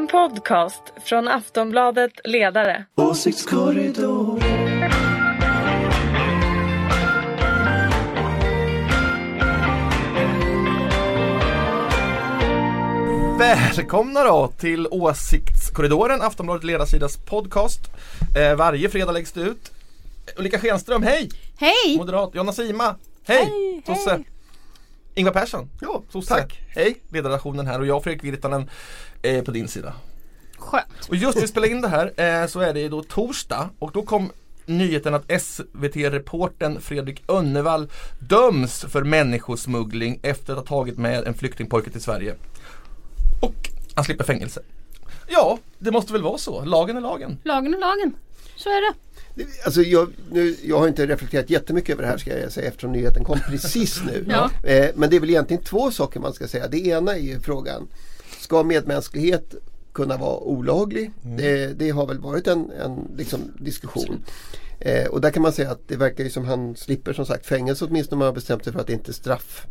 En podcast från Aftonbladet Ledare. Åsiktskorridor. Välkomna då till Åsiktskorridoren, Aftonbladet Ledarsidas podcast. Eh, varje fredag läggs det ut. Ulrika Schenström, hej! Hej! Moderat. Jonna Sima, hej! Hej, Sosse. hej. Ingvar Persson, Ja, sosse. tack. Hej! Ledarredaktionen här och jag Fredrik Virtanen eh, på din sida. Skönt. Och just när vi spelar in det här eh, så är det då torsdag och då kom nyheten att SVT-reporten Fredrik Önnevall döms för människosmuggling efter att ha tagit med en flyktingpojke till Sverige. Och han slipper fängelse. Ja, det måste väl vara så. Lagen är lagen. Lagen är lagen. Så är det. Alltså jag, nu, jag har inte reflekterat jättemycket över det här ska jag säga eftersom nyheten kom precis nu. Ja. eh, men det är väl egentligen två saker man ska säga. Det ena är ju frågan Ska medmänsklighet kunna vara olaglig? Det, det har väl varit en, en liksom, diskussion. Eh, och där kan man säga att det verkar ju som han slipper som sagt fängelse åtminstone om man har bestämt sig för att det inte är straff.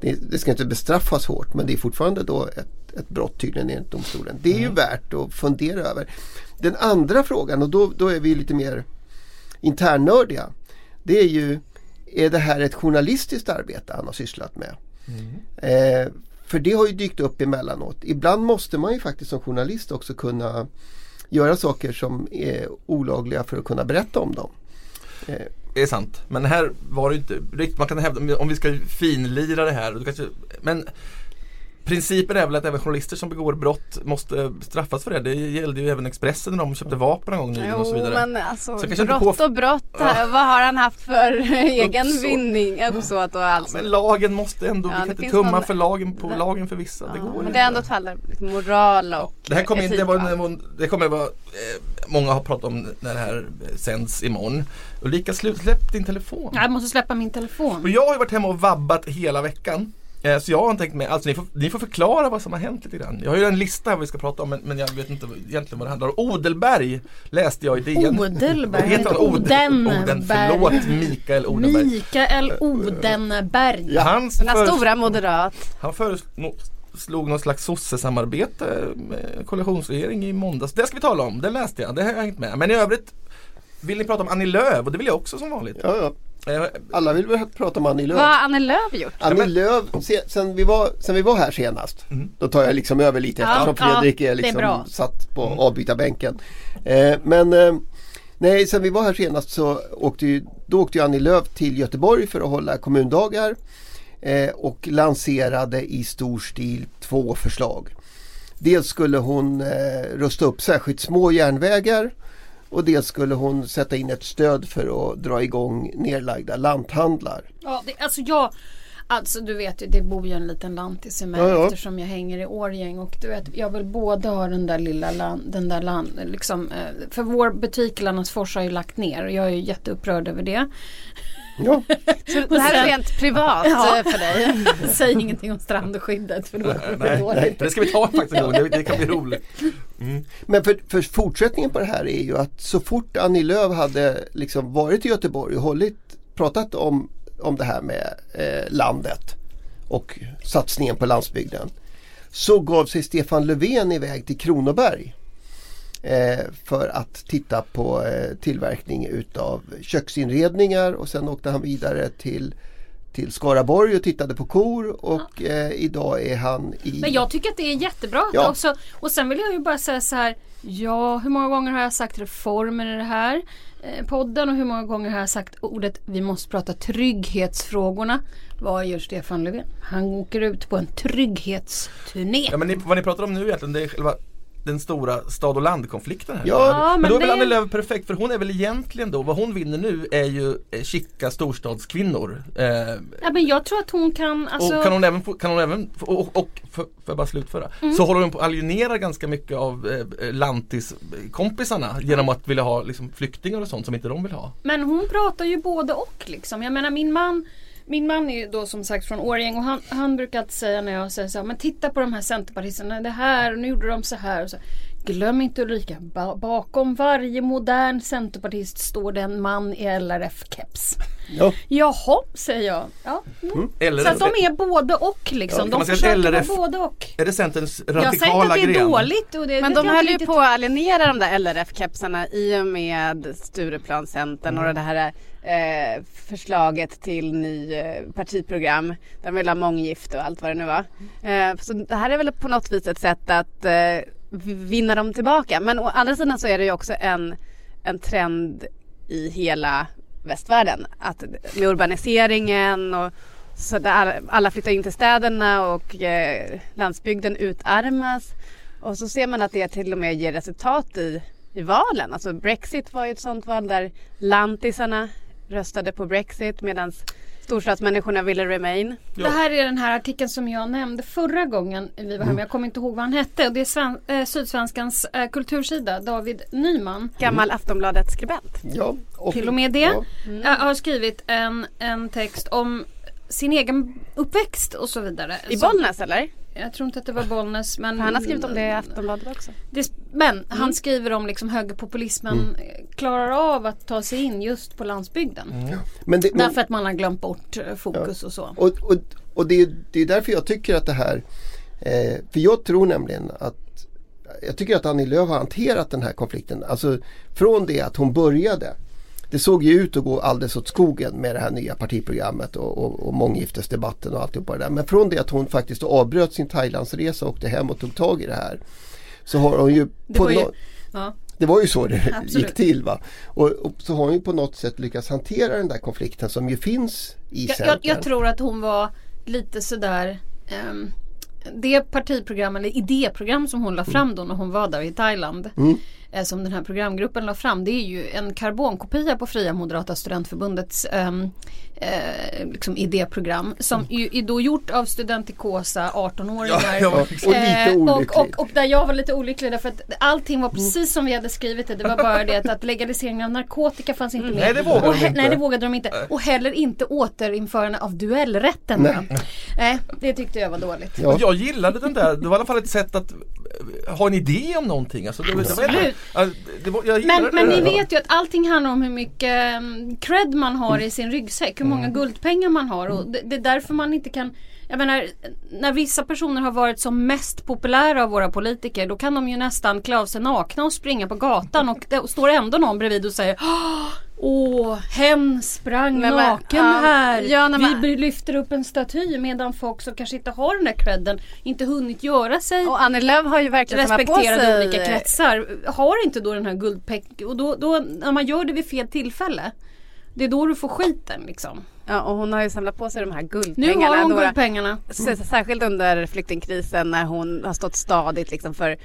Det, det ska inte bestraffas hårt men det är fortfarande då ett, ett brott tydligen enligt domstolen. Det är ju värt att fundera över. Den andra frågan och då, då är vi lite mer internnördiga. Det är ju, är det här ett journalistiskt arbete han har sysslat med? Eh, för det har ju dykt upp emellanåt. Ibland måste man ju faktiskt som journalist också kunna göra saker som är olagliga för att kunna berätta om dem. Eh, Det är sant. Men här var det inte riktigt, man kan hävda, om vi ska finlira det här, men Principen är väl att även journalister som begår brott måste straffas för det. Det gällde ju även Expressen när de köpte vapen en gång nyligen och så vidare. men alltså Så inte brott på- och brott. Här. Vad har han haft för egen Uppsåt. vinning? Uppsåt och alltså. Men lagen måste ändå, Ja, vi kan det inte tumma någon- för lagen på det- lagen för vissa. det Ja, går men inte. det är ändå ett fall där moral och Det här kommer in, etik det, allt. det kommer vara, eh, många har pratat om när det här sänds imorgon. Ulrika, släpp din telefon. Jag måste släppa min telefon. Och jag har ju varit hemma och vabbat hela veckan. Eh, Så jag har tänkt mig, alltså ni får, ni får förklara vad som har hänt lite grann. Jag har ju en lista här vi ska prata om men, men jag vet inte egentligen vad det handlar om. Odelberg läste jag i DN. Odelberg, Heter han Oden? Odenberg. Oden, förlåt Mikael Odenberg. Mikael Odenberg. Den här föres- stora moderat. han föreslog någon slags sossesamarbete med koalitionsregering i måndags. Det ska vi tala om, det läste jag, det har jag hängt med. Men i övrigt vill ni prata om Annie Lööf och det vill jag också som vanligt. ja, ja. Eh, Alla vill väl prata om Annie Lööf. Vad har Annie Lööf gjort? Annie men- Lööf, se, sen, vi var, sen vi var här senast, Mm. då tar jag liksom över lite Ja, eftersom ja, Fredrik det är är liksom bra. satt på avbytarbänken. Eh, men eh, nej, sen vi var här senast så åkte ju, då åkte ju Annie Lööf till Göteborg för att hålla kommundagar eh, och lanserade i stor stil två förslag. Dels skulle hon eh, rusta upp särskilt små järnvägar och dels skulle hon sätta in ett stöd för att dra igång nedlagda lanthandlar. Ja, det, alltså jag Alltså du vet ju, det bor ju en liten lantis i mig Ja, ja. eftersom jag hänger i Årgäng och du vet, jag vill både ha den där lilla land, den där land, liksom, eh, för vår butik i Landsfors har ju lagt ner och jag är ju jätteupprörd över det. Ja. Så det här är rent privat Ja. eh, för dig. Säg ingenting om strandskyddet för då blir det nej, dåligt. nej, det ska vi ta faktiskt en gång, det, det kan bli roligt. Mm. Men för, för fortsättningen på det här är ju att så fort Annie Lööf hade liksom varit i Göteborg och hållit, pratat om, om det här med eh, landet och satsningen på landsbygden så gav sig Stefan Löfven iväg till Kronoberg eh, för att titta på eh, tillverkning utav köksinredningar och sen åkte han vidare till till Skaraborg och tittade på kor och eh, idag är han i... Men jag tycker att det är jättebra Ja. också. Och sen vill jag ju bara säga så här. Ja, hur många gånger har jag sagt reformer i det här eh, podden och hur många gånger har jag sagt ordet vi måste prata trygghetsfrågorna. Vad gör Stefan Löfven? Han åker ut på en trygghetsturné. Ja men ni, vad ni pratar om nu egentligen det är själva den stora stad och landkonflikten här. Ja, men, men då är väl det- Annie Lööf perfekt för hon är väl egentligen då, vad hon vinner nu är ju eh, chica storstadskvinnor. Eh, Ja, men jag tror att hon kan, alltså. och kan hon även, kan hon även få, och, och för, får jag bara slutföra, så håller hon på att alienera ganska mycket av eh, lantiskompisarna genom att vilja ha liksom, flyktingar och sånt som inte de vill ha. Men hon pratar ju både och liksom. Jag menar min man min man är ju då som sagt från Årjäng och han, han brukar alltid säga när jag säger så här, men titta på de här centerpartisterna, det här och nu gjorde de så här och så. Glöm inte Ulrika, ba- bakom varje modern centerpartist står det en man i LRF-keps. Ja. Jaha, säger jag. Ja. Mm. Eller Så att de är både och liksom. Ja, de försöker LRF vara både och. Är det Centerns Jag säger inte radikala att det är gren? dåligt. Och det, Men det de höll ju på att alienera de där LRF-kepsarna i och med Stureplanscentern och det här eh, förslaget till ny eh, partiprogram. Där de vill ha månggifte och allt vad det nu var. Eh, så det här är väl på något vis ett sätt att eh, vinna dem tillbaka. Men å andra sidan så är det ju också en, en trend i hela västvärlden. Att med urbaniseringen och så där alla- flyttar in till städerna och eh, landsbygden utarmas. Och så ser man att det till och med ger resultat i, i valen. Alltså Brexit var ju ett sånt val där lantisarna röstade på Brexit medan storstadsmänniskorna ville Remain. Det här är den här artikeln som jag nämnde förra gången vi var här men jag kommer inte ihåg vad han hette. Och det är Sven- eh, Sydsvenskans eh, kultursida, David Nyman. Gammal Aftonbladet-skribent. Ja, och, Till och med det. Ja. Jag har skrivit en, en text om sin egen uppväxt och så vidare. I Bollnäs eller? Jag tror inte att det var Bollnäs men han har skrivit om det i Aftonbladet också. Det, men han skriver om liksom högerpopulismen Mm. klarar av att ta sig in just på landsbygden. Men det, men, Därför att man har glömt bort eh, fokus och så. och och, och det, är, det är därför jag tycker att det här eh, För jag tror nämligen att Jag tycker att Annie Lööf har hanterat den här konflikten. Alltså från det att hon började Det såg ju ut att gå alldeles åt skogen med det här nya partiprogrammet och, och, och månggiftesdebatten och alltihopa det där. Men från det att hon faktiskt avbröt sin Thailandsresa och åkte hem och tog tag i det här Så har hon ju Det var ju- nå- Ja. det var ju så det Absolut. gick till. Va? Och, och så har hon ju på något sätt lyckats hantera den där konflikten som ju finns i Jag, jag, jag tror att hon var lite sådär ehm, det partiprogram eller idéprogram som hon la fram då när hon var där i Thailand. Mm. Eh, Som den här programgruppen la fram. Det är ju en karbonkopia på Fria Moderata Studentförbundets ehm, eh, liksom idéprogram. Som ju är då gjort av studentikosa 18-åringar. Ja, och lite Eh, och, och, och där jag var lite olycklig därför att allting var precis som vi hade skrivit det. Det var bara det att, att legaliseringen av narkotika fanns inte med. Nej, det vågade och de inte. Nej det vågade de inte. Och heller inte återinförande av duellrätten. Nej. Nej. det tyckte jag var dåligt. Ja. Jag gillade den där, det var i alla fall ett sätt att eh, ha en idé om någonting. Alltså, det, det var. Var, jag Men, men det ni vet ju att allting handlar om hur mycket um, cred man har i sin ryggsäck. Hur många guldpengar man har. Och det, det är därför man inte kan jag menar, när vissa personer har varit som mest populära av våra politiker då kan de ju nästan klä av sig nakna och springa på gatan och det står ändå någon bredvid och säger Åh, hen sprang men, naken ja, här. ja, men- Vi lyfter upp en staty medan folk som kanske inte har den där credden inte hunnit göra sig Och Annie Lööf har ju verkligen samlat på respekterade sig olika kretsar har inte då den här guldpäck och då, då när man gör det vid fel tillfälle det är då du får skiten liksom. Ja, och hon har ju samlat på sig de här Nu guldpengarna. har hon guldpengarna. Särskilt under flyktingkrisen när hon har stått stadigt liksom för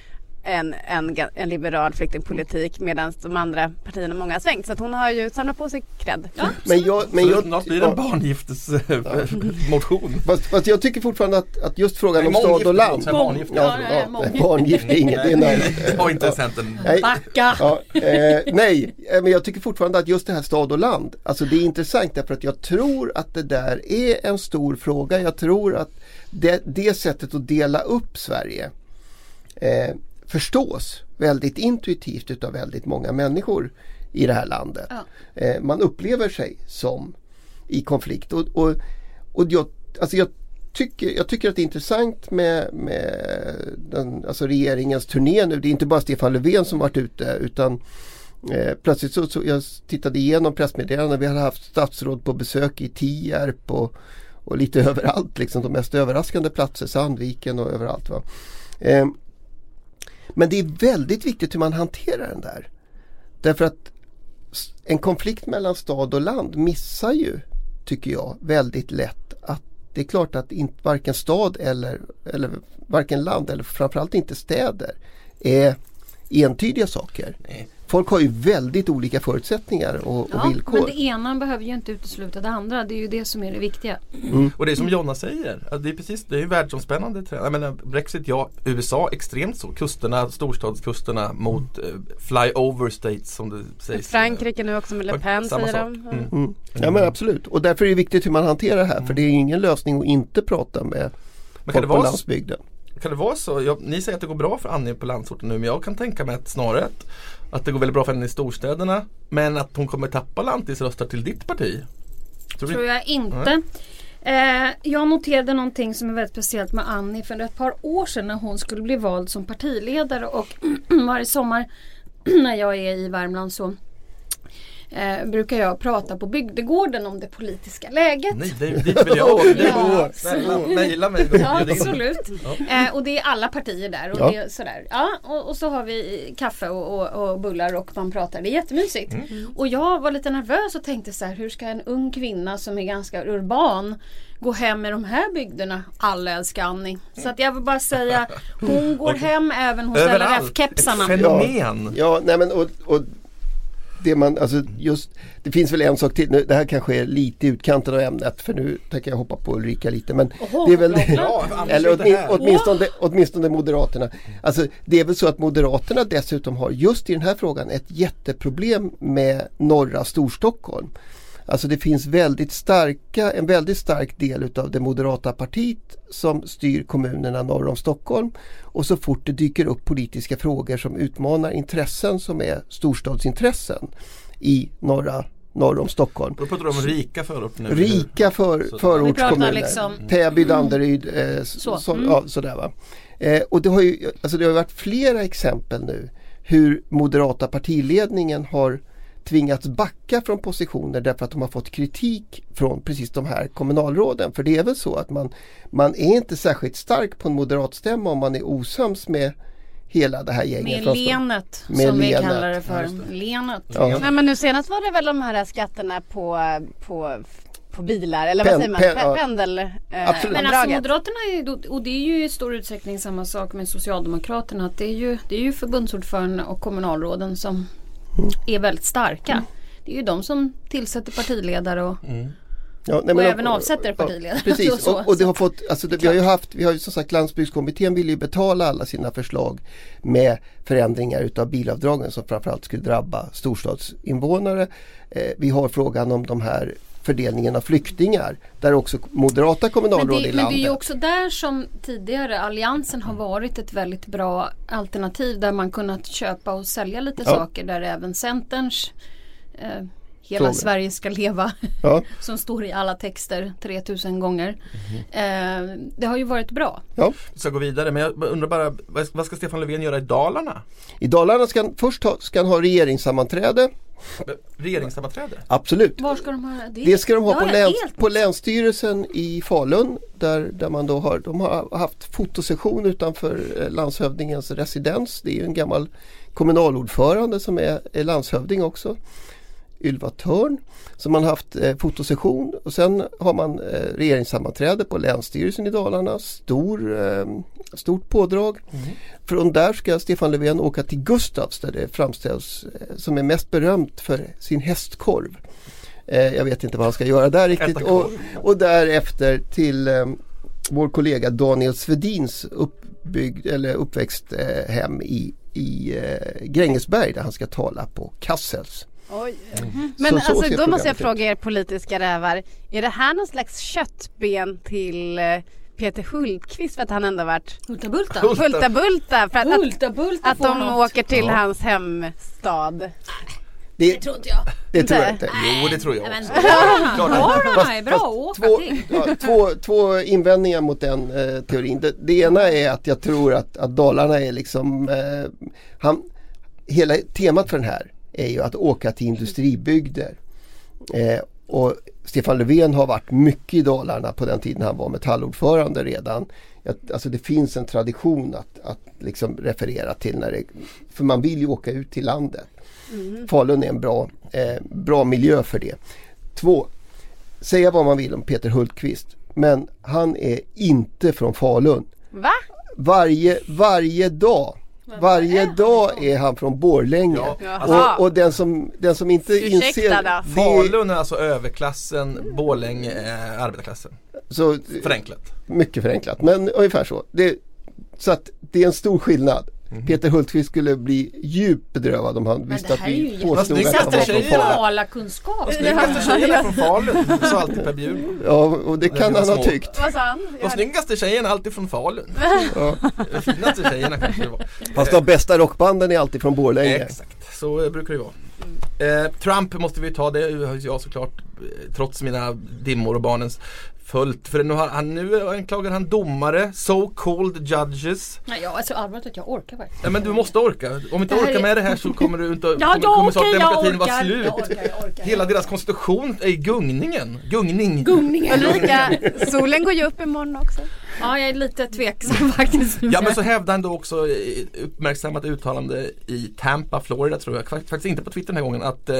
en, en, en liberal flyktingpolitik medan de andra partierna många har svängt. Så att hon har ju samlat på sig cred. Men jag, men jag, snart blir det en ja, barngiftesmotion. fast, fast jag tycker fortfarande att, att just frågan Nej, om stad och land. förlåt, barngifte. Ja, Ja, ja, ja, nej, barngifte är inget, det är. Det har inte Centern. Nej, Backa! Ja, eh, nej, eh, men jag tycker fortfarande att just det här stad och land, alltså det är intressant därför att jag tror att det där är en stor fråga. Jag tror att det, det sättet att dela upp Sverige eh, förstås väldigt intuitivt utav väldigt många människor i det här landet. Ja. Eh, man upplever sig som i konflikt och, och, och jag, alltså jag tycker, jag tycker att det är intressant med, med den, alltså regeringens turné nu. Det är inte bara Stefan Löfven som varit ute utan eh, plötsligt så, så jag tittade igenom pressmeddelanden. Vi hade haft statsråd på besök i Tierp och, och lite överallt. Liksom, de mest överraskande platser, Sandviken och överallt. Va? Eh, men det är väldigt viktigt hur man hanterar den där. Därför att en konflikt mellan stad och land missar ju, tycker jag, väldigt lätt att det är klart att inte, varken stad eller, eller varken land eller framförallt inte städer är entydiga saker. Nej. Folk har ju väldigt olika förutsättningar och, och Ja, villkor. men det ena behöver ju inte utesluta det andra. Det är ju det som är det viktiga. Och det är som Jonna säger, det är precis det är ju världsomspännande trend. Jag menar, Brexit, ja, USA extremt så. Kusterna, storstadskusterna mot eh, flyover states som det sägs. Frankrike nu också med Le Pen Samma säger de. Mm. Mm. Ja men absolut och därför är det viktigt hur man hanterar det här Mm. för det är ingen lösning att inte prata med Men kan folk det, på vara, landsbygden. kan det vara så? Jag, ni säger att det går bra för Annie på landsorten nu men jag kan tänka mig att snarare att, att det går väldigt bra för henne i storstäderna men att hon kommer tappa lantisröster till ditt parti. Tror tror jag inte. Eh, jag noterade någonting som är väldigt speciellt med Annie för ett par år sedan när hon skulle bli vald som partiledare och varje sommar när jag är i Värmland så eh, brukar jag prata på bygdegården om det politiska läget. Nej, det, dit vill jag åka. Ja. Snälla, mejla mig då. Ja, absolut. Eh, och det är alla partier där. Och, Ja. det är sådär. Ja, och, och så har vi kaffe och, och, och bullar och man pratar. Det är jättemysigt. Och jag var lite nervös och tänkte så här, hur ska en ung kvinna som är ganska urban gå hem i de här bygderna? Alla älskar Annie. Så att jag vill bara säga, hon går hem även hos Överallt. Ett LRF-kepsarna. fenomen. Ja, nej men och, och det man, alltså just, det finns väl en sak till, nu, det här kanske är lite i utkanten av ämnet för nu tänker jag hoppa på Ulrika lite men Oho, det är väl bra, eller åtmin, åtminstone, åtminstone Moderaterna. Alltså det är väl så att Moderaterna dessutom har just i den här frågan ett jätteproblem med norra Storstockholm. Alltså det finns väldigt starka, en väldigt stark del utav det moderata partiet som styr kommunerna norr om Stockholm. Och så fort det dyker upp politiska frågor som utmanar intressen som är storstadsintressen i norra, norr om Stockholm. Då pratar du om rika förorter nu. Rika för, förortskommuner. Liksom- Täby, Danderyd, eh, så. Så. Så, Mm. ja, sådär va. Eh, och det har ju alltså det har varit flera exempel nu hur moderata partiledningen har tvingats backa från positioner därför att de har fått kritik från precis de här kommunalråden. För det är väl så att man, man är inte särskilt stark på en moderatstämma om man är osams med hela det här gänget. Med lenet Med som vi lenet. kallar det Ja, för. just det. Lenet. Ja. Nej men nu senast var det väl de här skatterna på, på, på bilar eller Pen- vad säger man? pen- Pe- ja. Pendel, eh, Absolut. Men alltså. Moderaterna är och det är ju i stor utsträckning samma sak med Socialdemokraterna. Att det, är ju, det är ju förbundsordförande och kommunalråden som är väldigt starka. Det är ju de som tillsätter partiledare och, Ja, nej, och men- även avsätter partiledare. Ja, precis, och så. och, och det har fått, alltså det, vi har ju haft, vi har ju som sagt landsbygdskommittén vill ju betala alla sina förslag med förändringar utav bilavdragen som framförallt skulle drabba storstadsinvånare. Eh, vi har frågan om de här fördelningen av flyktingar där också moderata men, kommunalråd det, i men det är landet. ju också där som tidigare Alliansen har varit ett väldigt bra alternativ där man kunnat köpa och sälja lite Ja. saker där även Centerns eh, Hela Fråga. Sverige ska leva Ja, som står i alla texter 3000 gånger. Mhm. Eh, det har ju varit bra. ja. Vi ska gå vidare men jag undrar bara vad ska Stefan Löfven göra i Dalarna? I Dalarna ska han, först ha, ska han ha regeringssammanträde. Regeringssammanträde? Absolut. Var ska de ha det? Det ska de ha på, läns, helt på Länsstyrelsen i Falun där, där man då har, de har haft fotosession utanför eh, landshövdingens residens. Det är ju en gammal kommunalordförande som är, är landshövding också. Ylva Törn. Så man har haft eh, fotosession och sen har man eh, regeringssammanträde på Länsstyrelsen i Dalarna. Stor, eh, stort pådrag. Från där ska Stefan Löfven åka till Gustavs där det framställs eh, som är mest berömt för sin hästkorv. Eh, jag vet inte vad han ska göra där riktigt. Och, och därefter till eh, vår kollega Daniel Svedins uppbyggd, eller uppväxthem i, i eh, Grängesberg där han ska tala på Kassels. Oj. Så- Men så alltså ser då måste jag fråga er politiska rävar. Är det här någon slags köttben till eh, Peter Hultqvist för att han ändå varit Hulta Bulta. Hulta Bulta för att, att, Hulta Bulta att får de något. åker till Ja. hans hemstad. Det, Det tror inte jag. det tror jag Inte? Jo det tror jag också. Fast- är bra fast att åka två, till. ja, två, två invändningar mot den eh, teorin. Det, det ena är att jag tror att, att Dalarna är liksom eh, han, Hela temat för den här är ju att åka till industribygder. Eh, och Stefan Löfven har varit mycket i Dalarna på den tiden han var metallordförande redan. Att, alltså det finns en tradition att, att liksom referera till när det, för man vill ju åka ut till landet. Falun är en bra, eh, bra miljö för det. Två, säga vad man vill om Peter Hultqvist men han är inte från Falun. Va? Varje, varje dag varje dag är han från Borlänge. Ja, Jaha. och, och den som, den som inte Ursäkta inser då. det, Falun är alltså överklassen, Borlänge eh, arbetarklassen. så Förenklat. mycket förenklat men ungefär så. Det, så att det är en stor skillnad. Peter Hultqvist skulle bli djupt bedrövad om han Men visste att vi påstod att han var från Falun. Dalakunskap. Snyggaste från Falun, sa alltid Per Bjurman. Ja, och det kan han ha tyckt. Vad sa han? De snyggaste tjejerna är alltid från Falun. Ja. De finaste tjejerna kanske det var. Fast de bästa rockbanden är alltid från Borlänge. Exakt, så eh, brukar det vara. Eh, Trump måste vi ta, det har jag såklart eh, trots mina dimmor och barnens följt. För nu, har han, nu anklagar han domare, so called judges. Nej, jag är så allvarligt att jag orkar verkligen. Ja, men du måste orka. Om du inte orkar är- med det här så kommer du inte Ja, kommer, kommer snart okej, jag demokratin vara orkar. slut. Jag orkar, jag orkar. Hela deras konstitution är i gungningen. Gungning. Gungningen. Ulrika, solen går ju upp imorgon också. Ja, jag är lite tveksam faktiskt. Ja men så hävdade han då också uppmärksammat uttalande i Tampa, Florida tror jag, Fakt- faktiskt inte på Twitter den här gången, att eh,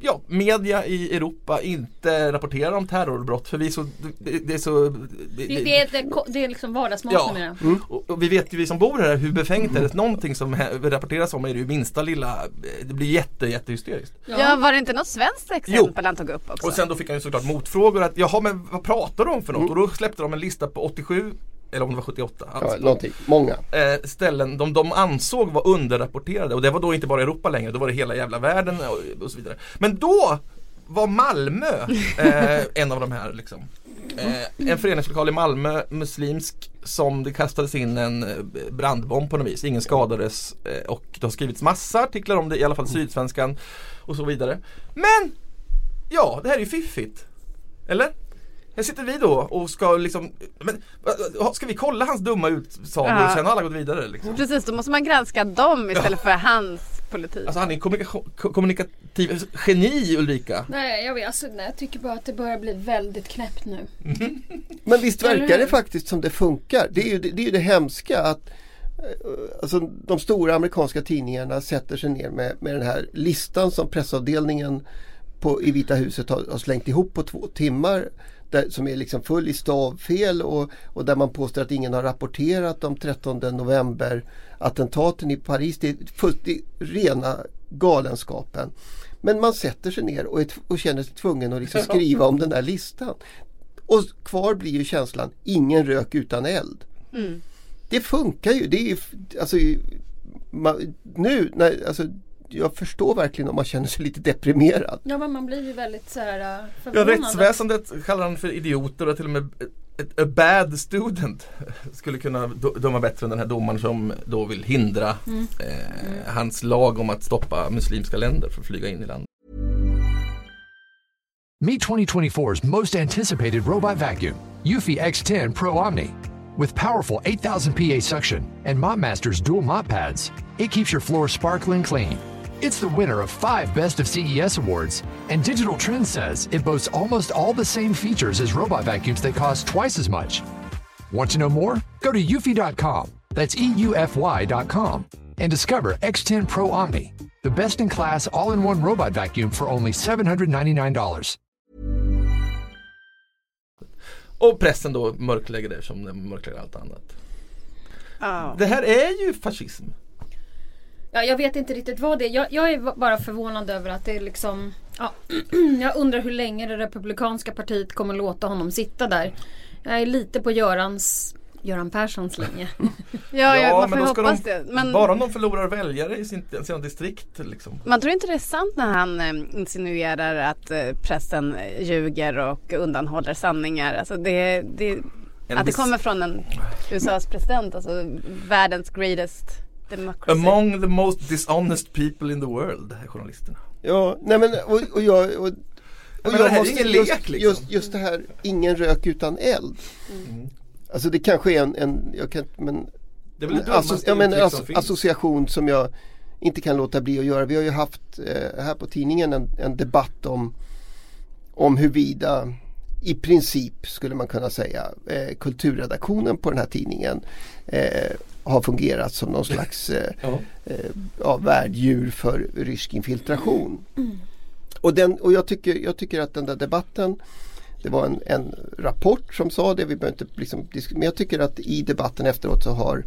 ja, media i Europa inte rapporterar om terrorbrott för vi är så, det, det är så det, Det, det, är- det, det är liksom vardagsmat Ja. numera. och, och vi vet ju vi som bor här hur befängt det är. Någonting som rapporteras om är det ju minsta lilla, eh, det blir jätte jättehysteriskt. Ja, var det inte något svenskt exempel han tog upp också? Och sen då fick han ju såklart motfrågor att jaha men vad pratar du om för något? Och då släppte de en lista på 87 eller om det var 78 Ja, alltså, någonting. Många. eh, ställen de, de ansåg var underrapporterade och det var då inte bara Europa längre, då var det hela jävla världen och, och så vidare. Men då var Malmö eh, en av de här liksom. Eh, en föreningslokal i Malmö, muslimsk, som det kastades in en eh, brandbomb på något vis. Ingen skadades eh, och det har skrivits massa artiklar om det, i alla fall i Sydsvenskan och så vidare. Men! Ja, det här är ju fiffigt. Eller? Här sitter vi då och ska liksom, men, ska vi kolla hans dumma utsagor Ja. och sen har alla gått vidare liksom? Precis, då måste man granska dem istället för hans politik. Alltså han är kommunikation- ko- kommunikativ geni Ulrika. Nej, jag vet. Alltså, nej, jag tycker bara att det börjar bli väldigt knäppt nu. Men visst verkar det faktiskt som det funkar. Det är ju det, det, är ju det hemska att eh, alltså, de stora amerikanska tidningarna sätter sig ner med, med den här listan som pressavdelningen på, i Vita huset har, har slängt ihop på två timmar. Där, som är liksom full i stavfel och, och där man påstår att ingen har rapporterat om 13 november attentaten i Paris. Det är fullt rena galenskapen. Men man sätter sig ner och, är, och känner sig tvungen att liksom skriva om den där listan. Och kvar blir ju känslan, ingen rök utan eld. Mm. Det funkar ju. Det är alltså, man, nu, när, alltså, jag förstår verkligen om man känner sig lite deprimerad. Ja, men man blir ju väldigt så här Ja, förvånad. rättsväsendet kallar han för idioter och till och med ett, a bad student skulle kunna döma bättre än den här domaren som då vill hindra eh, hans lag om att stoppa muslimska länder från att flyga in i landet. Meet 2024's most anticipated robot vacuum, Eufy X10 Pro Omni. With powerful 8000 PA suction and MopMaster's dual mop pads, it keeps your floor sparkling clean. It's the winner of five Best of CES awards, and Digital Trends says it boasts almost all the same features as robot vacuums that cost twice as much. Want to know more? Go to eufy.com, that's E EUFY.com, and discover X10 Pro Omni, the best in class all in one robot vacuum for only $799. Och pressen då mörklägger det som den mörklägger allt annat. Ja. Det här är ju fascism. Ja, jag vet inte riktigt vad det är. Jag, jag är bara förvånad över att det är liksom... Ja, jag undrar hur länge det republikanska partiet kommer låta honom sitta där. Jag är lite på Görans, Göran Perssons linje. Ja, ja, man får men hoppas de, det. Men Bara om de förlorar väljare i sin, sina distrikt liksom. man tror inte det är sant när han eh, insinuerar att eh, pressen eh, ljuger och undanhåller sanningar. Alltså det, det, att det kommer från en USAs president, alltså världens greatest democracy. Among the most dishonest people in the world, journalisterna. Ja, nej men och, och jag... Och, och men det här är ingen just, lek, liksom. just, just det här, ingen rök utan eld. Alltså det kanske är en, en jag kan, men, Det är väl det asso, dummaste ja, men, uttryck asso, som association som jag inte kan låta bli att göra. Vi har ju haft eh, här på tidningen en, en debatt om, om huruvida i princip skulle man kunna säga eh, kulturredaktionen på den här tidningen eh, har fungerat som någon slags eh, Ja. eh, ja, värddjur för rysk infiltration. Och, den, och jag, tycker, jag tycker att den där debatten det var en, en rapport som sa det, vi behöver inte liksom, men jag tycker att i debatten efteråt så har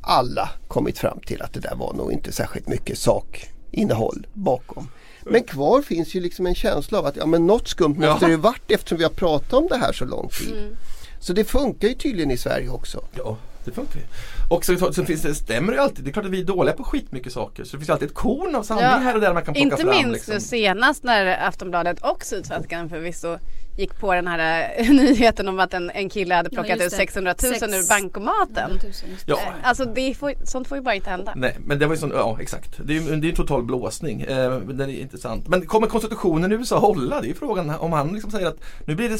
alla kommit fram till att det där var nog inte särskilt mycket sakinnehåll bakom. Men kvar finns ju liksom en känsla av att ja, men något skumt måste Ja. det varit eftersom vi har pratat om det här så lång tid. Så det funkar ju tydligen i Sverige också. Ja. Det funkar ju. Och så, så finns det, stämmer det ju alltid. Det är klart att vi är dåliga på skitmycket saker. Så det finns alltid ett korn av sanning Ja, här och där man kan plocka Inte fram. minst liksom. senast när Aftonbladet och Sydsvenskan förvisso gick på den här eh, nyheten om att en, en kille hade plockat just ut det. 600 000 Sex- ur bankomaten. 100 000, just det. Ja. Alltså det får, sånt får ju bara inte hända. Nej, men det var ju sån, ja exakt. Det är ju en total blåsning. Eh, det är intressant. Men kommer konstitutionen i USA hålla? Det är ju frågan om han liksom säger att nu blir det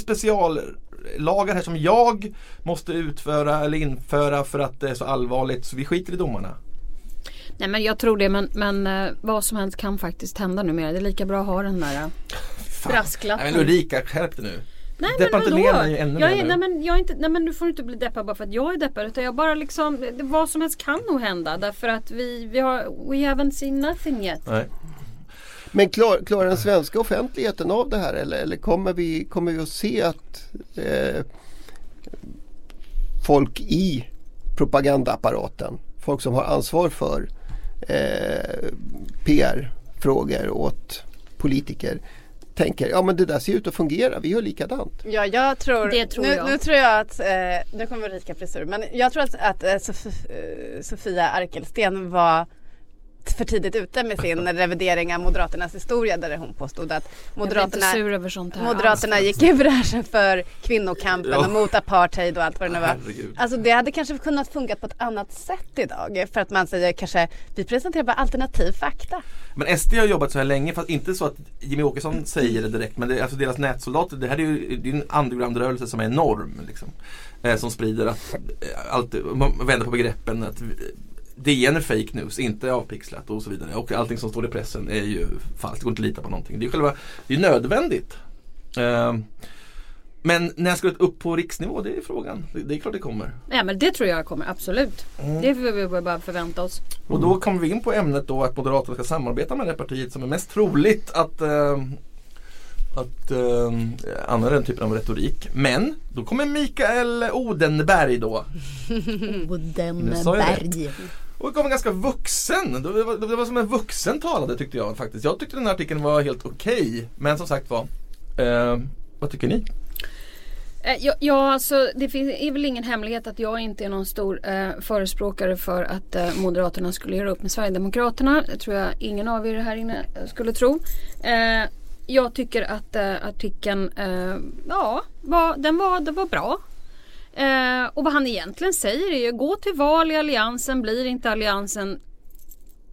speciallagar här som jag måste utföra eller införa för att det är så allvarligt så vi skiter i domarna. Nej men jag tror det men, men eh, vad som helst kan faktiskt hända numera. Det är lika bra att ha den där eh, brasklappen. Nej, men Ulrika, skärp dig nu. Nej Deppa men vadå? ner ännu jag är, nej, men jag är inte, nej men du får inte bli deppad bara för att jag är deppad. Utan jag bara liksom, vad som helst kan nog hända. Därför att vi, vi har, we haven't seen nothing yet. Nej. Men klar, klarar den svenska offentligheten av det här eller, eller kommer, vi, kommer vi att se att eh, folk i propagandaapparaten, folk som har ansvar för eh, PR-frågor åt politiker tänker ja men det där ser ut att fungera, vi gör likadant. Ja, jag tror, Det tror nu, jag. nu tror jag att, eh, nu kommer Ulrika frisur, men jag tror att, att eh, Sof eh, Sofia Arkelsten var för tidigt ute med sin revidering av Moderaternas historia där hon påstod att Moderaterna, Moderaterna gick i bräschen för kvinnokampen Ja. och mot apartheid och allt vad det nu var. Herregud. Alltså det hade kanske kunnat funka på ett annat sätt idag för att man säger kanske vi presenterar bara alternativ fakta. Men SD har jobbat så här länge, fast inte så att Jimmy Åkesson säger det direkt. Men det alltså deras nätsoldater, det här är ju det är en underground-rörelse som är enorm. Liksom, eh, som sprider att, eh, allt, man vänder på begreppen att DN är fake news, inte avpixlat och så vidare. Och allting som står i pressen är ju falskt, det går inte att lita på någonting. Det är själva, det är nödvändigt. Eh, men när ska det upp på riksnivå? Det är frågan. Det, det är klart det kommer. Nej men det tror jag kommer, absolut. Det får vi bara förvänta oss. Och då kommer vi in på ämnet då att Moderaterna ska samarbeta med det partiet som är mest troligt att, eh, att eh, använda den typen av retorik. Men då kommer Mikael Odenberg då. Nu och gav en ganska vuxen. Det var, det var som en vuxen talade tyckte jag faktiskt. Jag tyckte den här artikeln var helt okej. Men som sagt var. Eh, vad tycker ni? Eh, ja, ja alltså det finns, är väl ingen hemlighet att jag inte är någon stor eh, förespråkare för att eh, Moderaterna skulle göra upp med Sverigedemokraterna. Det tror jag ingen av er här inne eh, skulle tro. Eh, jag tycker att eh, artikeln, eh, ja, var, den, var, den var bra. Eh, och vad han egentligen säger är ju gå till val i alliansen, blir inte alliansen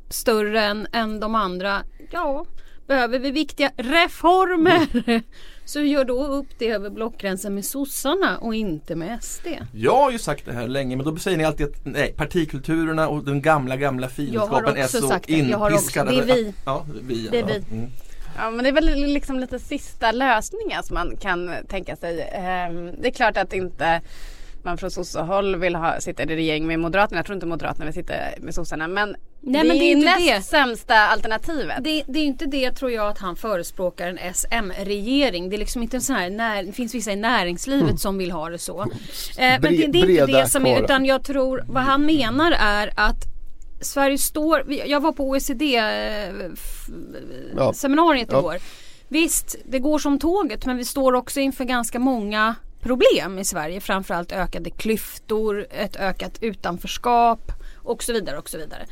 större än, än de andra, ja, behöver vi viktiga reformer så gör då upp det över blockgränsen med sossarna och inte med SD. Jag har ju sagt det här länge men då säger ni alltid att nej, partikulturerna och den gamla gamla fiendskapen är också så sagt det. Jag har också- inpiskade. det är vi. Ja, vi. Det är ja. vi. Mm. Ja men det är väl liksom lite sista lösningen som man kan tänka sig. Ehm, Det är klart att inte man från sossehåll vill ha, sitta i regering med Moderaterna. Jag tror inte Moderaterna vill sitta med sossarna. Men Nej, det men det är är inte näst det. sämsta alternativet. Det, det är inte det tror jag att han förespråkar en SM-regering. Det är liksom inte en sån här, när, det finns vissa i näringslivet som vill ha det så. Eh, men det, det är inte det som är, utan jag tror, vad han menar är att Sverige står, jag var på OECD eh, f- Ja. igår. Visst, det går som tåget men vi står också inför ganska många problem i Sverige. Framförallt ökade klyftor, ett ökat utanförskap och så vidare och så vidare.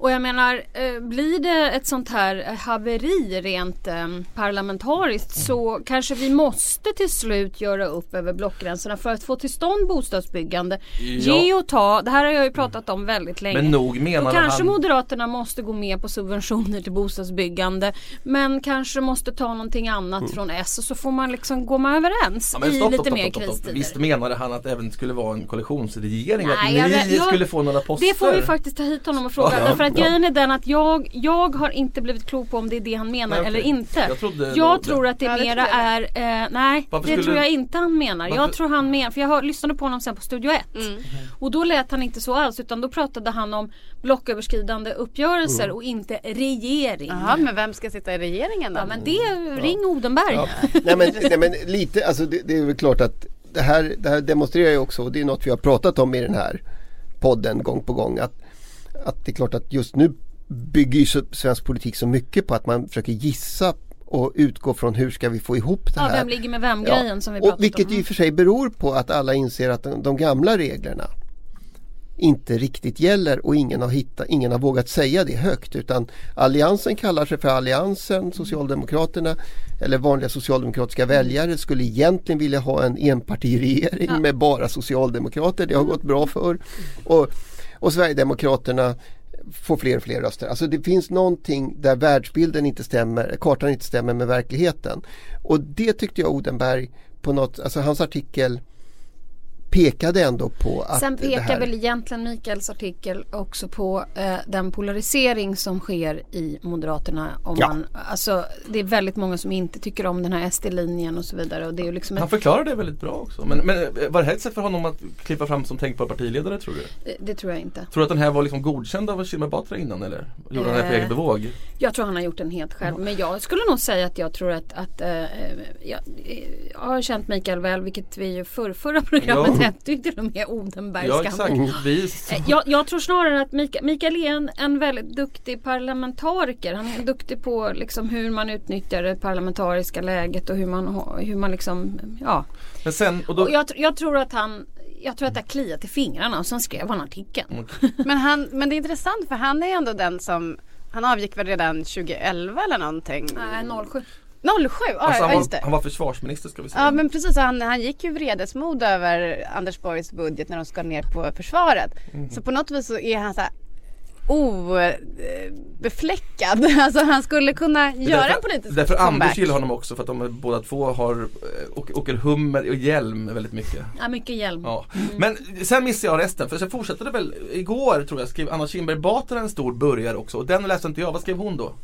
Och jag menar, eh, blir det ett sånt här haveri rent eh, parlamentariskt så kanske vi måste till slut göra upp över blockgränserna för att få till stånd bostadsbyggande. Ja. Ge och ta, det här har jag ju pratat om väldigt länge. Men nog Då menar kanske han Moderaterna måste gå med på subventioner till bostadsbyggande men kanske måste ta någonting annat från S och så får man liksom gå man överens Mm. Ja, men i stopp, lite stopp, mer stopp, stopp, stopp. kristider. Visst menade han att det även skulle vara en koalitionsregering? Nej, att ni jag- skulle få några poster? Det får vi faktiskt ta hit honom och fråga. Ja, att ja. grejen är den att jag, jag har inte blivit klok på om det är det han menar Nej, eller inte. Jag trodde jag tror det. att det Ja, det mera jag är, eh, nej Varför det tror jag inte han menar. Jag Varför- tror han menar, för jag hör, lyssnade på honom sen på Studio 1. Mm. Och då lät han inte så alls utan då pratade han om blocköverskridande uppgörelser Mm. och inte regering. Jaha, men vem ska sitta i regeringen då? Ja men det, ring Odenberg. Ja. nej, men, nej men lite, alltså det, det är väl klart att det här, det här demonstrerar ju också och det är något vi har pratat om i den här podden gång på gång. Att, att det är klart att just nu bygger ju svensk politik så mycket på att man försöker gissa och utgå från hur ska vi få ihop det Ja, här. vem ligger med vem grejen som vi pratat och Vilket om. i och för sig beror på att alla inser att de, de gamla reglerna inte riktigt gäller och ingen har, hittat, ingen har vågat säga det högt utan Alliansen kallar sig för Alliansen, Socialdemokraterna eller vanliga socialdemokratiska väljare skulle egentligen vilja ha en enpartiregering Ja. med bara socialdemokrater. Det har gått bra för och, och Sverigedemokraterna får fler och fler röster. Alltså det finns någonting där världsbilden inte stämmer, kartan inte stämmer med verkligheten. Och det tyckte jag Odenberg på något, alltså hans artikel pekade ändå på att Sen det pekar här, väl egentligen Mikaels artikel också på eh, den polarisering som sker i Moderaterna. Om Ja. man, alltså, det är väldigt många som inte tycker om den här SD-linjen och så vidare. Och det är liksom Han ett, förklarar det väldigt bra också. Men, men eh, var det här ett sätt för honom att kliva fram som tänkbar partiledare tror du? det, det tror jag inte. Tror du att den här var liksom godkänd av Kinberg Batra innan eller? Gjorde han det på Eh. eget bevåg? Jag tror han har gjort den helt själv. Men jag skulle nog säga att jag tror att, att eh, jag, jag har känt Mikael väl, vilket vi ju för, förra programmet Ja. ju till och med Odenbergskan. Ja exakt. Eh, Jag, jag tror snarare att Mikael, Mikael är en, en väldigt duktig parlamentariker. Han är duktig på liksom hur man utnyttjar det parlamentariska läget och hur man, hur man liksom, ja. men sen, och då, Och jag, jag tror att han, jag tror att det har kliat i fingrarna och sen skrev han artikeln. Mm. Men, han, men det är intressant för han är ändå den som han avgick väl redan 2011 eller någonting? Nej, 07. 07, ja, alltså, han, ja just var, det. han var försvarsminister ska vi säga. Ja men precis, han, han gick ju vredesmod över Anders Borgs budget när de skar ner på försvaret. Mm. Så på något vis så är han så här obefläckad. Alltså han skulle kunna göra en politisk Därför comeback. Anders gillar honom också för att de båda två har, eh, åker, hummer och hjälm väldigt mycket. Ja, mycket hjälm. Ja. Men sen missade jag resten för sen fortsatte det väl igår tror jag skrev Anna Kinberg Batra en stor burgare också och den läste inte jag. Vad skrev hon då?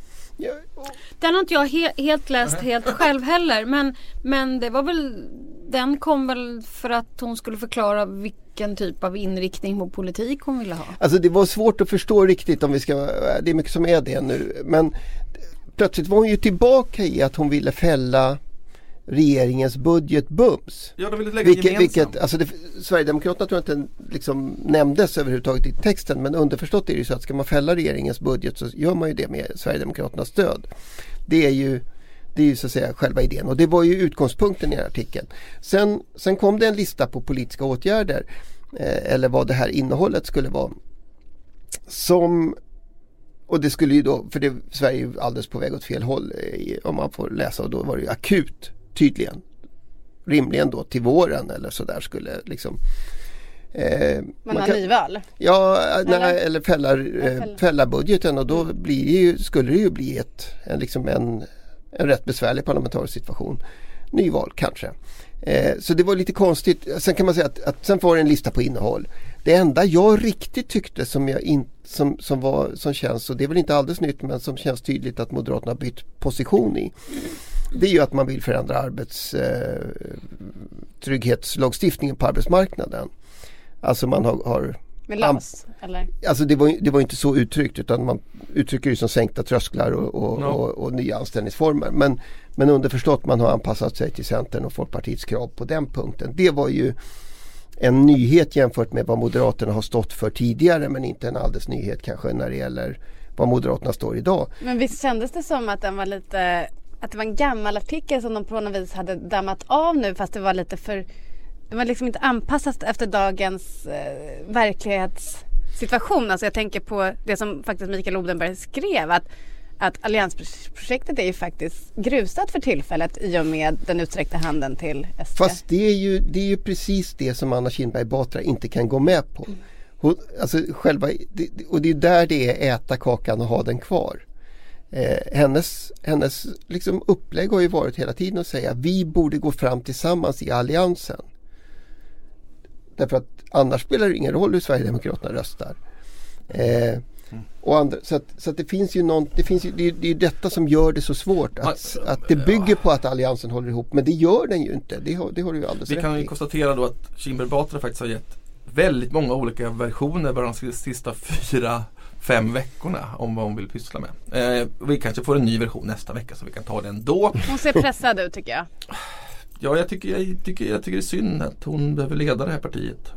Den har inte jag he- helt läst helt själv heller. Men, men det var väl Den kom väl för att hon skulle förklara vilken typ av inriktning på politik hon ville ha. Alltså det var svårt att förstå riktigt om vi ska, det är mycket som är det nu. Men plötsligt var hon ju tillbaka i att hon ville fälla regeringens budget bums. Ja, de ville lägga Vilket, vilket, alltså det, Sverigedemokraterna tror jag inte liksom nämndes överhuvudtaget i texten men underförstått är det ju så att ska man fälla regeringens budget så gör man ju det med Sverigedemokraternas stöd. Det är ju det är ju så att säga själva idén och det var ju utgångspunkten i artikeln. Sen, sen kom det en lista på politiska åtgärder eh, eller vad det här innehållet skulle vara. Som och det skulle ju då, för det, Sverige är ju alldeles på väg åt fel håll eh, om man får läsa och då var det ju akut tydligen. Rimligen då till våren eller sådär skulle liksom eh, Man har kan- nyval. Ja, Eller? nej, eller fälla, eh, fälla. budgeten och då blir det ju, skulle det ju bli ett, en, liksom en, en rätt besvärlig parlamentarisk situation. Nyval kanske. Eh, så det var lite konstigt. Sen kan man säga att, att sen var det en lista på innehåll. Det enda jag riktigt tyckte som, jag in, som, som, var, som känns, och det är väl inte alldeles nytt men som känns tydligt att Moderaterna har bytt position i. Det är ju att man vill förändra arbetstrygghetslagstiftningen på arbetsmarknaden. Alltså man har, har Med LAS. Eller? Alltså det var, ju- det var inte så uttryckt utan man uttrycker det som sänkta trösklar och, och, Ja. och, och nya anställningsformer. Men, men underförstått man har anpassat sig till Centern och Folkpartiets krav på den punkten. Det var ju en nyhet jämfört med vad Moderaterna har stått för tidigare men inte en alldeles nyhet kanske när det gäller vad Moderaterna står idag. Men visst kändes det som att den var lite att det var en gammal artikel som de på något vis hade dammat av nu fast det var lite för det var liksom inte anpassat efter dagens eh, verklighetssituation. Alltså jag tänker på det som faktiskt Mikael Odenberg skrev att att alliansprojektet är ju faktiskt grusat för tillfället i och med den utsträckta handen till SD. Fast det är ju, det är ju precis det som Anna Kinberg Batra inte kan gå med på. Hon, alltså själva, det, och det är där det är äta kakan och ha den kvar. Eh, hennes hennes liksom upplägg har ju varit hela tiden att säga vi borde gå fram tillsammans i alliansen. Därför att annars spelar det ingen roll hur Sverigedemokraterna röstar. Eh, och andra, så att, så att det finns ju någon, det, finns ju, det, är- det är ju detta som gör det så svårt. Att, att det bygger på att alliansen håller ihop men det gör den ju inte. Det har, det har du ju alldeles Vi rätt kan ju konstatera då att Kinberg Batra faktiskt har gett väldigt många olika versioner bara de sista fyra, fem veckorna om vad hon vill pyssla med. Eh, vi kanske får en ny version nästa vecka så vi kan ta den då. Hon ser pressad ut tycker jag. Ja, jag tycker, jag, tycker, jag tycker det är synd att hon behöver leda det här partiet.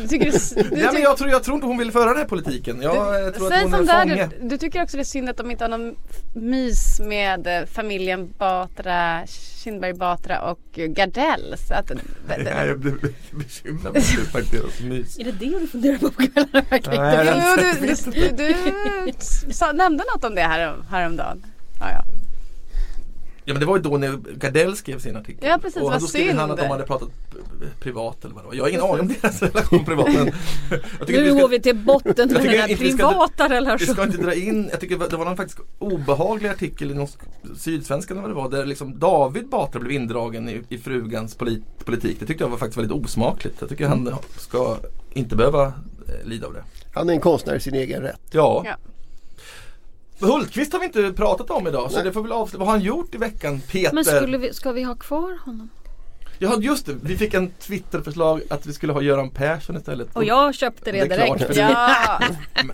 Du tycker du Ja, men jag, tror, jag tror inte hon vill föra den här politiken. Jag eh, tror att hon som är där, fånge. du, du tycker också det är synd att de inte har någon mys med eh, familjen Batra, Kindberg Batra och Gardell. Så att, Nej, jag blir bekymrad med slutpartiets mys. Är det det du funderar på på kvällarna verkligen? Nej, du, inte. du, du, du sa, nämnde något om det här, häromdagen. Ja, ja. Ja men det var ju då när Gardell skrev sin artikel. Ja, precis, och vad då skrev han att de hade pratat privat eller vad det var. Jag har ingen aning om deras relation privat. Men Nu vi går ska, vi till botten med den här ska- privata vi ska relationen. inte dra in, jag tycker det var någon faktiskt obehaglig artikel i någon sk- Sydsvenskan eller vad det var. Där liksom David Batra blev indragen i, i frugans polit, politik. Det tyckte jag var faktiskt väldigt osmakligt. Jag tycker han ska inte behöva eh, lida av det. Han är en konstnär i sin egen rätt. Ja. Ja. Hultqvist har vi inte pratat om idag så Nej. det får väl avslöja. Vad har han gjort i veckan? Peter? Men skulle vi, ska vi ha kvar honom? Ja just det, vi fick en Twitterförslag att vi skulle ha Göran Persson istället. Och jag köpte det Det klart, direkt. för det- Ja,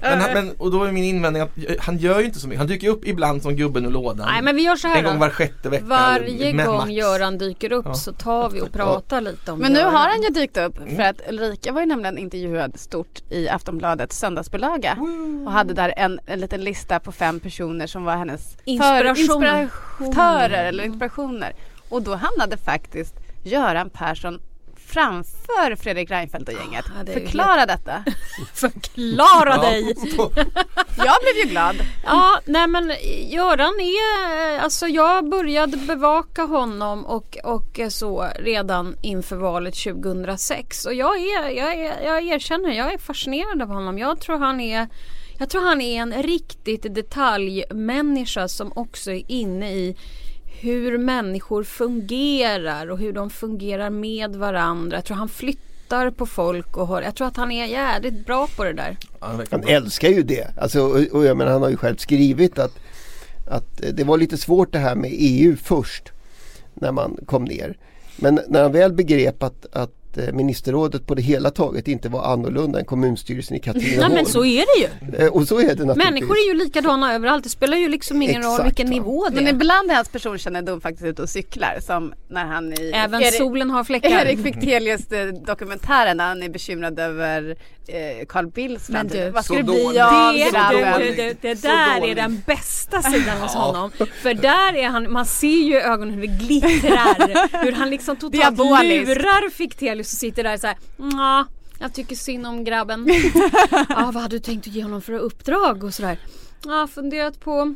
Men, han- men, och då är min invändning att han gör ju inte så mycket. Han dyker upp ibland som gubben ur lådan. Nej men vi gör så här en gång var sjätte vecka. Varje gång max. Göran dyker upp Ja. så tar vi och pratar lite om men nu Göran. har han ju dykt upp för att Ulrika var ju nämligen intervjuad stort i Aftonbladets söndagsbilaga och hade där en, en liten lista på fem personer som var hennes Inspirationer. inspiratörer eller inspirationer. Och då hamnade faktiskt Göran Persson framför Fredrik Reinfeldt och gänget. Ja, det Förklara detta. Förklara dig! Jag blev ju glad. Ja, nej men Göran är, alltså jag började bevaka honom och, och så redan inför valet 2006 och jag, är, jag, är, jag erkänner, jag är fascinerad av honom. Jag tror han är jag tror han är en riktigt detaljmänniska som också är inne i hur människor fungerar och hur de fungerar med varandra. Jag tror han flyttar på folk och har, jag tror att han är jävligt bra på det där. Han älskar ju det. Alltså, och, och jag menar, han har ju själv skrivit att, att det var lite svårt det här med EU först när man kom ner. Men när han väl begrep att, att eh, ministerrådet på det hela taget inte var annorlunda än kommunstyrelsen i Nej Katrineholm. men så är det ju. Eh, Och så är det naturligtvis. Människor är ju likadana överallt. Det spelar ju liksom ingen roll Exakt, vilken va. nivå det Men är. ibland är hans personkännedom faktiskt ute och cyklar som när han i Även Erik- solen har fläckar. Erik Fichtelius dokumentären när han är bekymrad över eh, Carl Bildts Men framtid. du, Vad ska det bli av Det, grabben? det, det, det Så där är den bästa sidan hos honom. För där är han, man ser ju i ögonen hur det glittrar. hur han liksom totalt lurar Fichtelius och sitter där och såhär ja jag tycker synd om grabben. Ja, vad hade du tänkt att ge honom för uppdrag och sådär? Ja, funderat på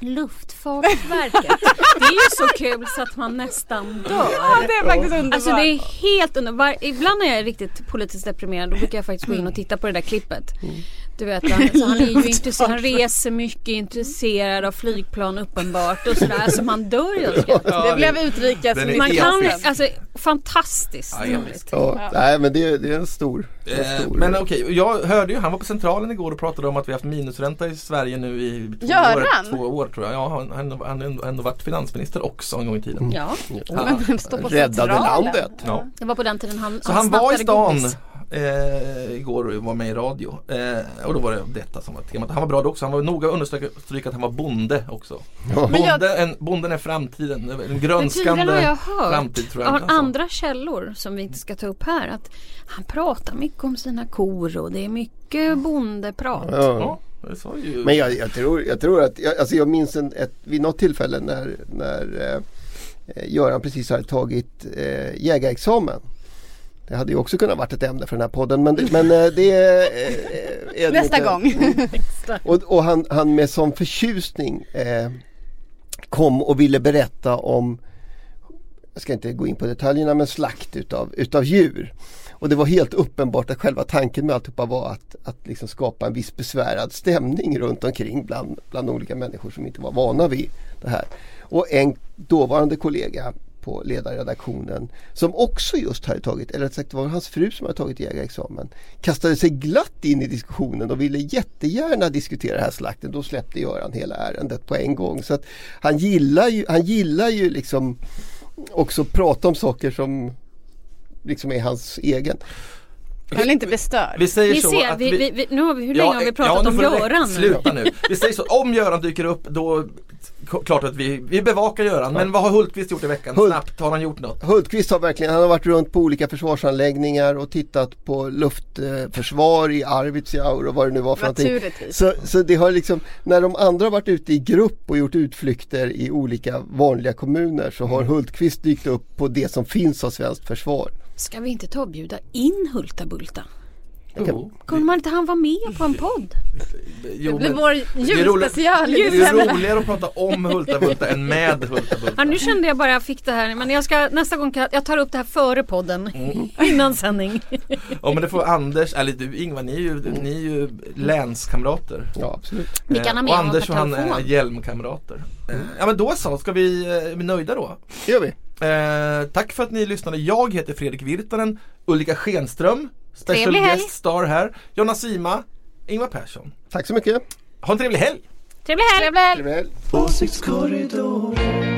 Luftfartsverket. Det är ju så kul så att man nästan dör. Ja, det är faktiskt underbart. Alltså det är helt underbart. Ibland när jag är riktigt politiskt deprimerad då brukar jag faktiskt gå in och titta på det där klippet. Du vet, han, så han är ju intresserad, han reser mycket, intresserad av flygplan uppenbart och sådär. Så man dör ju av skratt. Ja, det blev utrikesminister. Man kan, alltså fantastiskt Ja. Ja, nej men det, det är en stor, en Eh, stor Men okej, jag hörde ju, han var på Centralen igår och pratade om att vi haft minusränta i Sverige nu i två, år, två år tror jag. Ja, han han han har ändå, ändå varit finansminister också en gång i tiden. Ja, Men stå på Räddade centralen. landet. Ja. det var på den tiden han, Så han var i stan godis. Eh, igår och var med i radio. Eh, och då var det detta som var temat. Han var bra då också. Han var noga understryka att han var bonde också. Ja. Men jag- Bonde, en, bonden är framtiden. En Men grönskande har jag hört framtid tror jag av sa. andra källor som vi inte ska ta upp här att han pratar mycket om sina kor och det är mycket bondeprat. Ja. Ja. Men jag, jag, tror, jag tror att, jag, alltså jag minns en, ett, vid något tillfälle när, när eh, Göran precis hade tagit eh, jägarexamen. Det hade ju också kunnat varit ett ämne för den här podden men, det- men eh, det eh, är det Nästa inte. gång. Och, och han, han med sån förtjusning eh, kom och ville berätta om, jag ska inte gå in på detaljerna, men slakt utav, utav djur. Och det var helt uppenbart att själva tanken med alltihopa var att, att liksom skapa en viss besvärad stämning runt omkring bland, bland olika människor som inte var vana vid det här. Och en dåvarande kollega på ledarredaktionen som också just hade tagit, eller rätt sagt det var hans fru som hade tagit jägarexamen, kastade sig glatt in i diskussionen och ville jättegärna diskutera den här slakten. Då släppte Göran hela ärendet på en gång. Så att han gillar ju, han gillar ju liksom också prata om saker som liksom är hans egen. Jag vill inte bli störd. Vi säger Ni så ser, att vi, vi, vi, nu har vi, hur länge har vi pratat nu om. Göran? Sluta nu. Vi säger så, om Göran dyker upp då Klart att vi, vi bevakar Göran, men vad har Hultqvist gjort i veckan? Hult- Snabbt, har han gjort något? Hultqvist har verkligen, han har varit runt på olika försvarsanläggningar och tittat på luftförsvar i Arvidsjaur och vad det nu var för någonting. Naturligtvis. Så, så det har liksom, när de andra har varit ute i grupp och gjort utflykter i olika vanliga kommuner så har Hultqvist dykt upp på det som finns av svenskt försvar. Ska vi inte ta och bjuda in Hulta Bulta? Kommer man inte han vara med på en podd? Jo, Det vår är julspecial det är roligare att prata om Hulta Bulta än med Hulta Bulta. Ja, nu kände jag bara jag fick det här men jag ska nästa gång kan, jag tar upp det här före podden. Mm. Innan sändning. Ja men det får Anders, eller du Ingvar, ni är ju, ni är ju länskamrater. Ja absolut. Vi kan ha Eh, med och Anders och han är hjälmkamrater. Eh, Ja men då så, ska vi, eh, är vi nöjda då? Det gör vi. Eh, tack för att ni lyssnade. Jag heter Fredrik Virtanen, Ulrika Schenström, special guest star här, Jonna Sima, Ingvar Persson. Tack så mycket. Ha en trevlig helg! Trevlig helg! Trevlig helg. Trevlig helg. Åsiktskorridoren